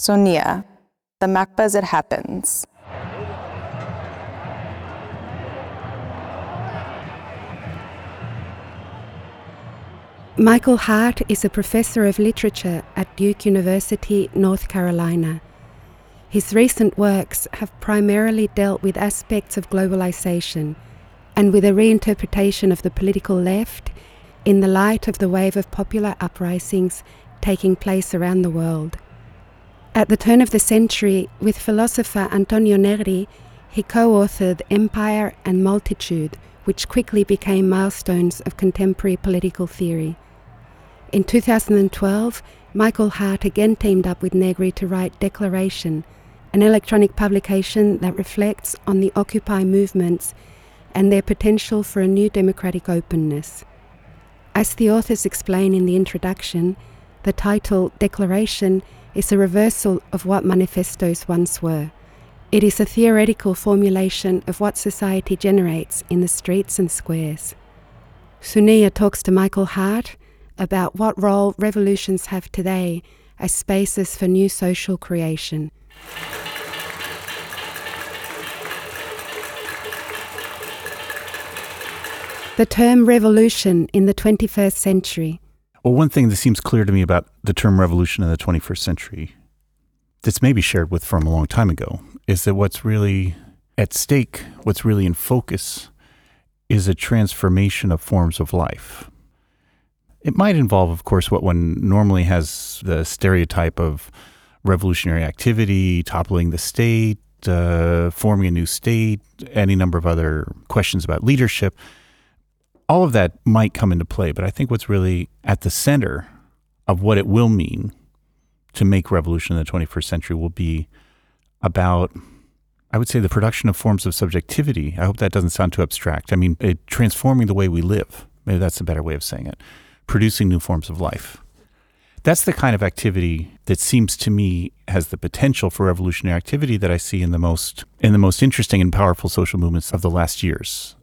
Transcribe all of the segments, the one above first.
Sonia, the MACBA as it happens. Michael Hardt is a professor of literature at Duke University, North Carolina. His recent works have primarily dealt with aspects of globalization and with a reinterpretation of the political left in the light of the wave of popular uprisings taking place around the world. At the turn of the century, with philosopher Antonio Negri, he co authored Empire and Multitude, which quickly became milestones of contemporary political theory. In 2012, Michael Hardt again teamed up with Negri to write Declaration, an electronic publication that reflects on the Occupy movements and their potential for a new democratic openness. As the authors explain in the introduction, the title Declaration is a reversal of what manifestos once were. It is a theoretical formulation of what society generates in the streets and squares. Sonia talks to Michael Hardt about what role revolutions have today as spaces for new social creation. The term revolution in the 21st century. Well, one thing that seems clear to me about the term revolution in the 21st century that's maybe shared with from a long time ago is that what's really at stake, what's really in focus, is a transformation of forms of life. It might involve, of course, what one normally has the stereotype of revolutionary activity, toppling the state, uh, forming a new state, any number of other questions about leadership. All of that might come into play, but I think what's really at the center of what it will mean to make revolution in the 21st century will be about, I would say, the production of forms of subjectivity. I hope that doesn't sound too abstract. I mean, it, transforming the way we live. Maybe that's a better way of saying it producing new forms of life. That's the kind of activity that seems to me has the potential for revolutionary activity that I see in the most in the most interesting and powerful social movements of the last years.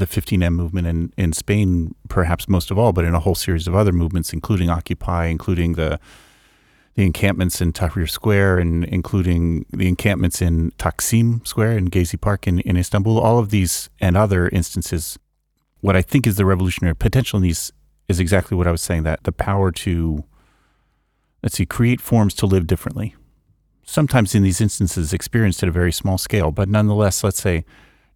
The 15M movement in, in Spain, perhaps most of all, but in a whole series of other movements, including Occupy, including the the encampments in Tahrir Square and including the encampments in Taksim Square in Gezi Park in, in Istanbul, all of these and other instances, what I think is the revolutionary potential in these is exactly what I was saying that the power to, let's see, create forms to live differently. Sometimes in these instances, experienced at a very small scale, but nonetheless, let's say,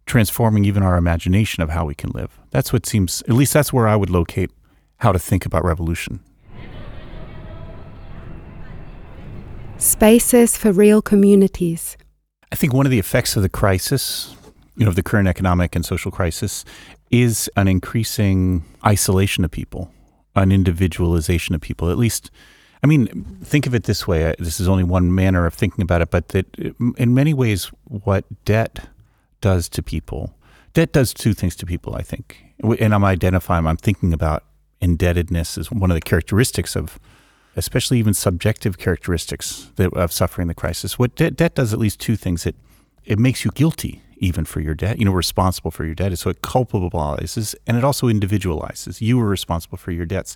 transforming even our imagination of how we can live. That's what seems, at least that's where I would locate how to think about revolution. Spaces for real communities. I think one of the effects of the crisis, you know, of the current economic and social crisis, is an increasing isolation of people, an individualization of people. At least, I mean, think of it this way. This is only one manner of thinking about it, but that in many ways, what debt does to people, debt does two things to people, I think. And I'm identifying, I'm thinking about indebtedness as one of the characteristics of, especially even subjective characteristics that, of suffering the crisis. What debt, debt does at least two things. It, it makes you guilty even for your debt, you know, responsible for your debt. So it culpabilizes and it also individualizes. You were responsible for your debts.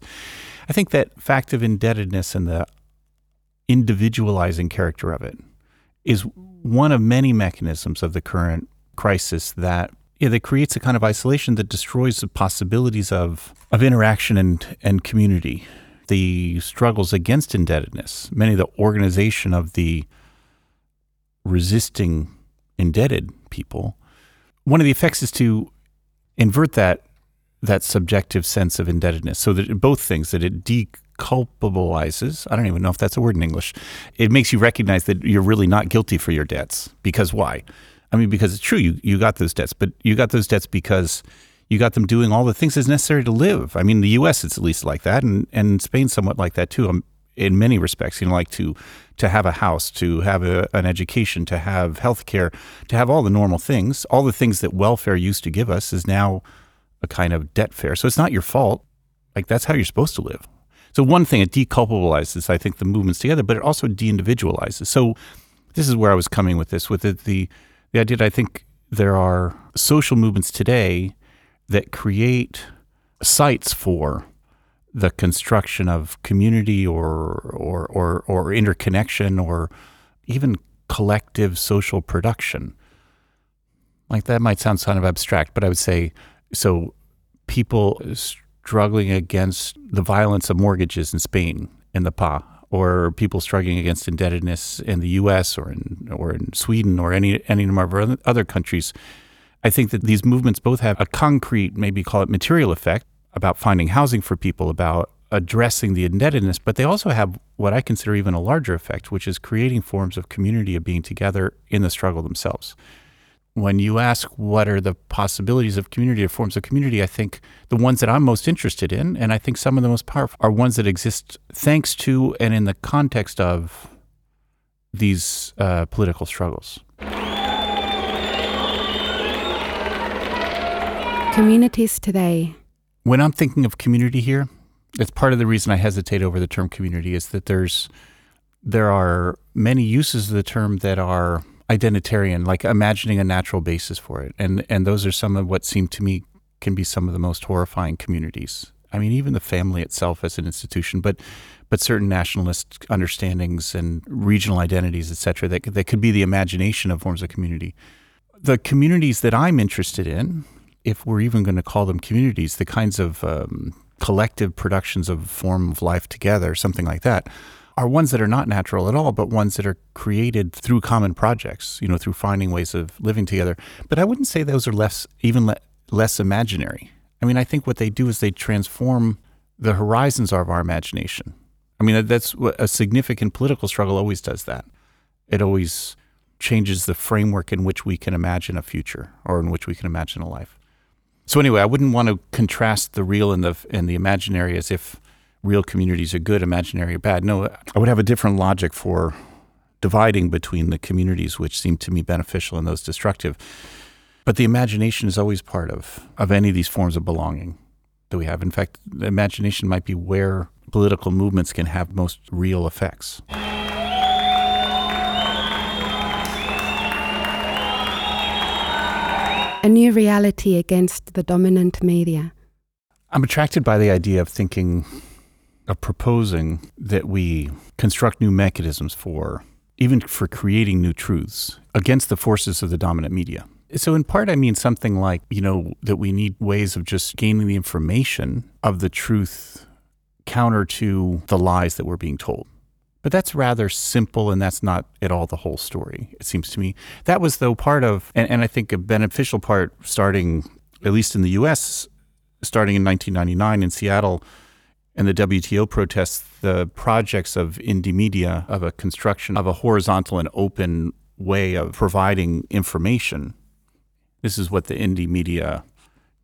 I think that fact of indebtedness and the individualizing character of it is one of many mechanisms of the current crisis that that creates a kind of isolation that destroys the possibilities of, of interaction and, and community. The struggles against indebtedness, many of the organization of the resisting indebted people, one of the effects is to invert that that subjective sense of indebtedness. So that both things that it deculpabilizes. I don't even know if that's a word in English. It makes you recognize that you're really not guilty for your debts. Because why? I mean, because it's true you you got those debts, but you got those debts because you got them doing all the things that's necessary to live. I mean, the U.S. it's at least like that, and and Spain somewhat like that too. Um, in many respects, you know, like to to have a house, to have a, an education, to have health care, to have all the normal things, all the things that welfare used to give us is now a kind of debt fare. So it's not your fault. Like that's how you're supposed to live. So one thing it deculpabilizes, I think, the movements together, but it also de-individualizes. So this is where I was coming with this, with the, the the idea that I think there are social movements today that create sites for the construction of community or or or, or interconnection or even collective social production. Like that might sound kind of abstract, but I would say so people struggling against the violence of mortgages in Spain in the PA or people struggling against indebtedness in the US or in or in Sweden or any any number of other countries. I think that these movements both have a concrete, maybe call it material effect about finding housing for people, about addressing the indebtedness, but they also have what I consider even a larger effect, which is creating forms of community of being together in the struggle themselves. When you ask what are the possibilities of community or forms of community, I think the ones that I'm most interested in, and I think some of the most powerful, are ones that exist thanks to and in the context of these uh, political struggles. Communities today. When I'm thinking of community here, it's part of the reason I hesitate over the term community is that there's there are many uses of the term that are identitarian, like imagining a natural basis for it, and and those are some of what seem to me can be some of the most horrifying communities. I mean, even the family itself as an institution, but but certain nationalist understandings and regional identities, et cetera, that that could be the imagination of forms of community. The communities that I'm interested in, if we're even going to call them communities, the kinds of um, collective productions of form of life together, something like that, are ones that are not natural at all, but ones that are created through common projects, you know, through finding ways of living together. But I wouldn't say those are less, even le- less imaginary. I mean, I think what they do is they transform the horizons of our imagination. I mean, that's what a significant political struggle always does that. It always changes the framework in which we can imagine a future or in which we can imagine a life. So anyway, I wouldn't want to contrast the real and the and the imaginary as if real communities are good, imaginary are bad. No, I would have a different logic for dividing between the communities which seem to me beneficial and those destructive. But the imagination is always part of of any of these forms of belonging that we have. In fact, the imagination might be where political movements can have most real effects. A new reality against the dominant media. I'm attracted by the idea of thinking, of proposing that we construct new mechanisms for, even for creating new truths against the forces of the dominant media. So, in part, I mean something like, you know, that we need ways of just gaining the information of the truth counter to the lies that we're being told. But that's rather simple, and that's not at all the whole story, it seems to me. That was, though, part of, and, and I think a beneficial part starting, at least in the US, starting in 1999 in Seattle and the WTO protests, the projects of Indymedia, of a construction of a horizontal and open way of providing information. This is what the Indymedia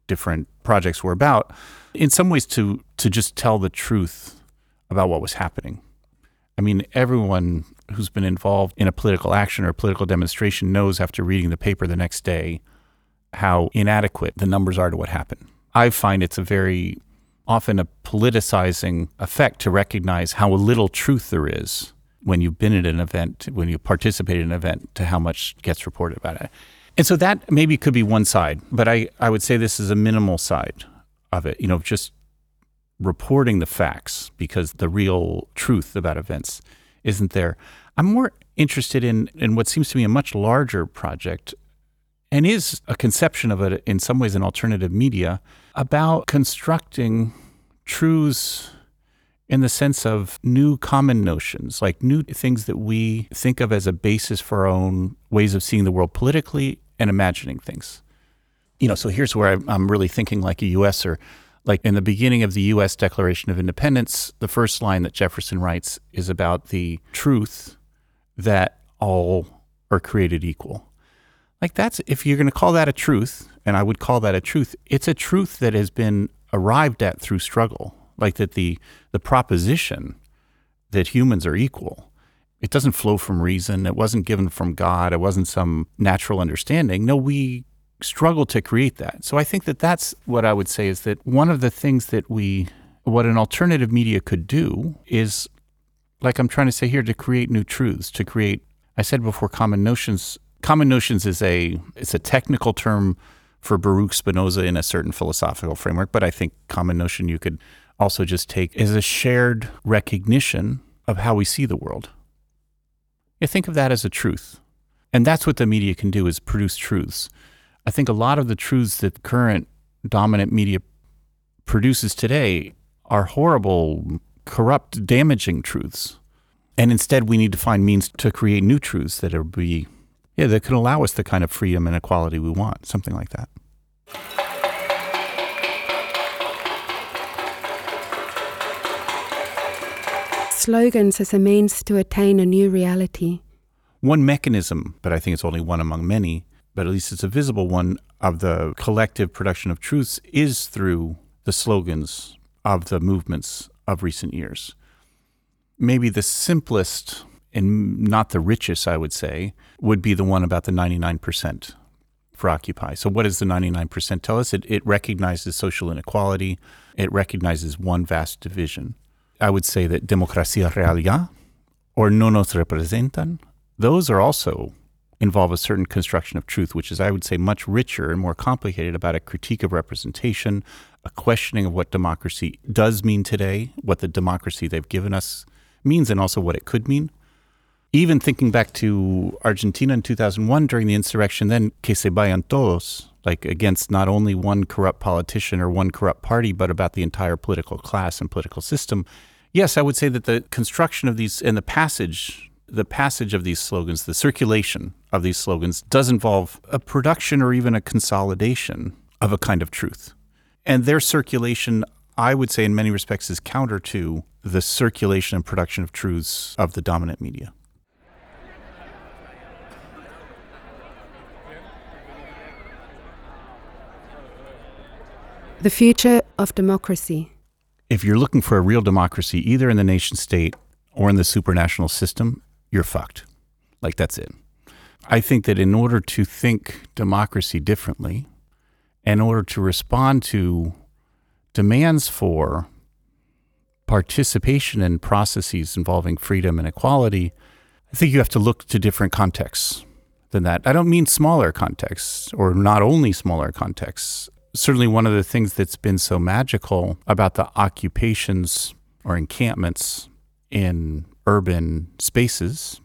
different projects were about. In some ways, to to just tell the truth about what was happening. I mean, everyone who's been involved in a political action or political demonstration knows after reading the paper the next day how inadequate the numbers are to what happened. I find it's a very often a politicizing effect to recognize how little truth there is when you've been at an event, when you participate in an event, to how much gets reported about it. And so that maybe could be one side, but I, I would say this is a minimal side of it, you know, just reporting the facts because the real truth about events isn't there. I'm more interested in, in what seems to me a much larger project and is a conception of it in some ways an alternative media about constructing truths in the sense of new common notions, like new things that we think of as a basis for our own ways of seeing the world politically and imagining things. You know, so here's where I'm really thinking like a USer like in the beginning of the US Declaration of Independence, the first line that Jefferson writes is about the truth that all are created equal. Like that's if you're going to call that a truth, and I would call that a truth, it's a truth that has been arrived at through struggle. Like that the the proposition that humans are equal. It doesn't flow from reason. It wasn't given from God. It wasn't some natural understanding. No, we struggle to create that. So I think that that's what I would say is that one of the things that we, what an alternative media could do is, like I'm trying to say here, to create new truths, to create, I said before, common notions. Common notions is a, it's a technical term for Baruch Spinoza in a certain philosophical framework, but I think common notion you could also just take as a shared recognition of how we see the world. You think of that as a truth. And that's what the media can do is produce truths. I think a lot of the truths that current dominant media produces today are horrible, corrupt, damaging truths. And instead we need to find means to create new truths that are be yeah, that can allow us the kind of freedom and equality we want, something like that. Slogans as a means to attain a new reality. One mechanism, but I think it's only one among many, but at least it's a visible one of the collective production of truths is through the slogans of the movements of recent years. Maybe the simplest and not the richest, I would say, would be the one about the 99% for Occupy. So, what does the 99% tell us? It, it recognizes social inequality, it recognizes one vast division. I would say that democracia real ya or no nos representan, those are also involve a certain construction of truth, which is, I would say, much richer and more complicated about a critique of representation, a questioning of what democracy does mean today, what the democracy they've given us means, and also what it could mean. Even thinking back to Argentina in 2001 during the insurrection, then que se vayan todos, like against not only one corrupt politician or one corrupt party, but about the entire political class and political system. Yes, I would say that the construction of these and the passage, the passage of these slogans, the circulation of these slogans does involve a production or even a consolidation of a kind of truth. And their circulation, I would say, in many respects, is counter to the circulation and production of truths of the dominant media. The future of democracy. If you're looking for a real democracy, either in the nation state or in the supranational system, you're fucked. Like, that's it. I think that in order to think democracy differently, in order to respond to demands for participation in processes involving freedom and equality, I think you have to look to different contexts than that. I don't mean smaller contexts or not only smaller contexts certainly one of the things that's been so magical about the occupations or encampments in urban spaces,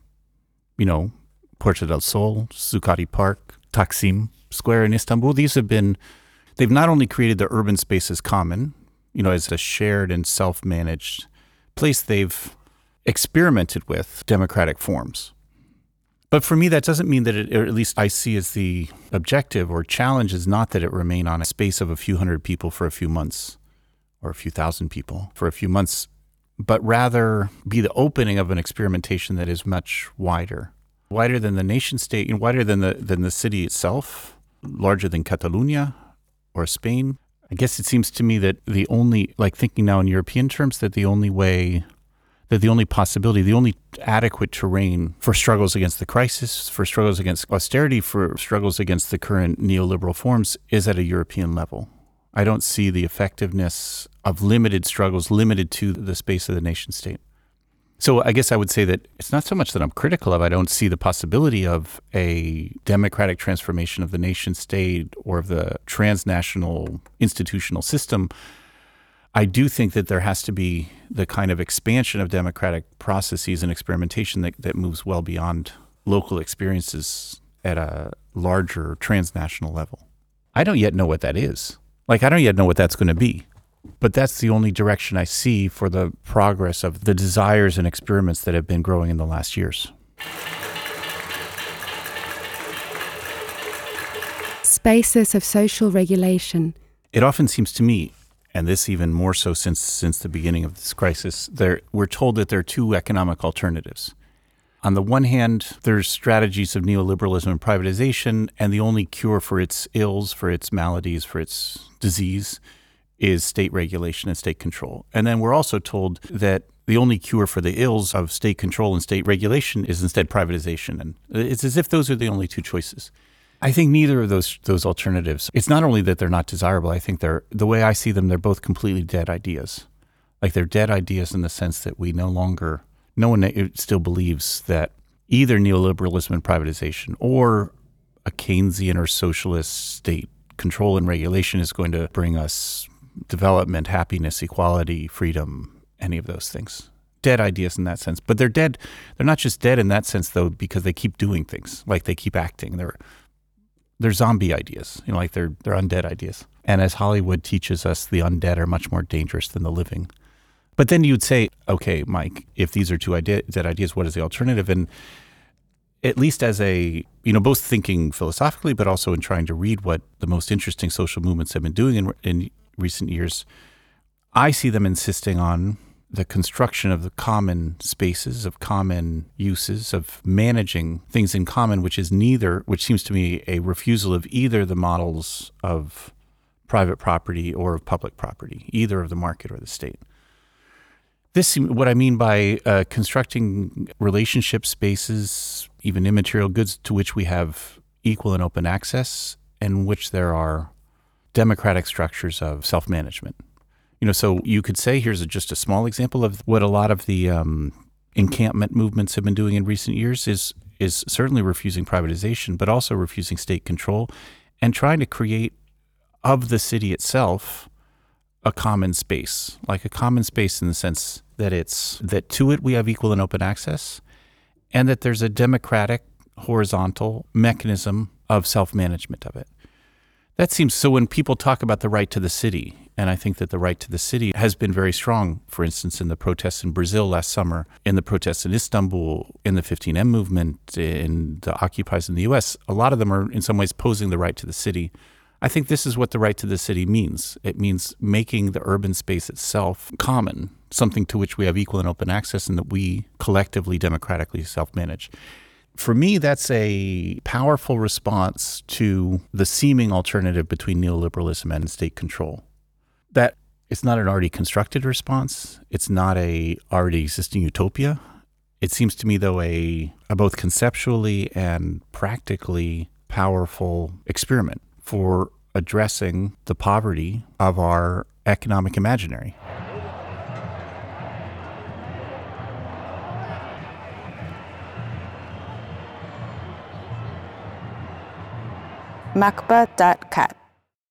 you know, Puerta del Sol, Zuccotti Park, Taksim Square in Istanbul, these have been, they've not only created the urban spaces common, you know, as a shared and self managed place, they've experimented with democratic forms. But for me, that doesn't mean that it, or at least I see as the objective or challenge is not that it remain on a space of a few hundred people for a few months or a few thousand people for a few months, but rather be the opening of an experimentation that is much wider, wider than the nation state, and wider than the, than the city itself, larger than Catalonia or Spain. I guess it seems to me that the only, like thinking now in European terms, that the only way that the only possibility, the only adequate terrain for struggles against the crisis, for struggles against austerity, for struggles against the current neoliberal forms is at a European level. I don't see the effectiveness of limited struggles limited to the space of the nation state. So I guess I would say that it's not so much that I'm critical of, I don't see the possibility of a democratic transformation of the nation state or of the transnational institutional system I do think that there has to be the kind of expansion of democratic processes and experimentation that, that moves well beyond local experiences at a larger transnational level. I don't yet know what that is. Like, I don't yet know what that's going to be. But that's the only direction I see for the progress of the desires and experiments that have been growing in the last years. Spaces of social regulation. It often seems to me and this even more so since since the beginning of this crisis, there, we're told that there are two economic alternatives. On the one hand, there's strategies of neoliberalism and privatization, and the only cure for its ills, for its maladies, for its disease is state regulation and state control. And then we're also told that the only cure for the ills of state control and state regulation is instead privatization. And it's as if those are the only two choices. I think neither of those those alternatives. It's not only that they're not desirable. I think they're the way I see them. They're both completely dead ideas. Like they're dead ideas in the sense that we no longer, no one still believes that either neoliberalism and privatization or a Keynesian or socialist state control and regulation is going to bring us development, happiness, equality, freedom, any of those things. Dead ideas in that sense. But they're dead. They're not just dead in that sense, though, because they keep doing things, like they keep acting. They're they're zombie ideas, you know, like they're they're undead ideas. And as Hollywood teaches us, the undead are much more dangerous than the living. But then you'd say, okay, Mike, if these are two idea, dead ideas, what is the alternative? And at least as a, you know, both thinking philosophically, but also in trying to read what the most interesting social movements have been doing in, in recent years, I see them insisting on the construction of the common spaces, of common uses, of managing things in common, which is neither, which seems to me a refusal of either the models of private property or of public property, either of the market or the state. This, what I mean by uh, constructing relationship spaces, even immaterial goods to which we have equal and open access, and which there are democratic structures of self management. You know, so you could say here's a, just a small example of what a lot of the um, encampment movements have been doing in recent years is is certainly refusing privatization, but also refusing state control and trying to create of the city itself a common space, like a common space in the sense that it's that to it we have equal and open access, and that there's a democratic horizontal mechanism of self management of it. That seems so when people talk about the right to the city, and I think that the right to the city has been very strong, for instance, in the protests in Brazil last summer, in the protests in Istanbul, in the 15M movement, in the Occupies in the US, a lot of them are in some ways posing the right to the city. I think this is what the right to the city means. It means making the urban space itself common, something to which we have equal and open access and that we collectively democratically self manage for me, that's a powerful response to the seeming alternative between neoliberalism and state control. That it's not an already constructed response. It's not a already existing utopia. It seems to me, though, a, a both conceptually and practically powerful experiment for addressing the poverty of our economic imaginary. macba.cat.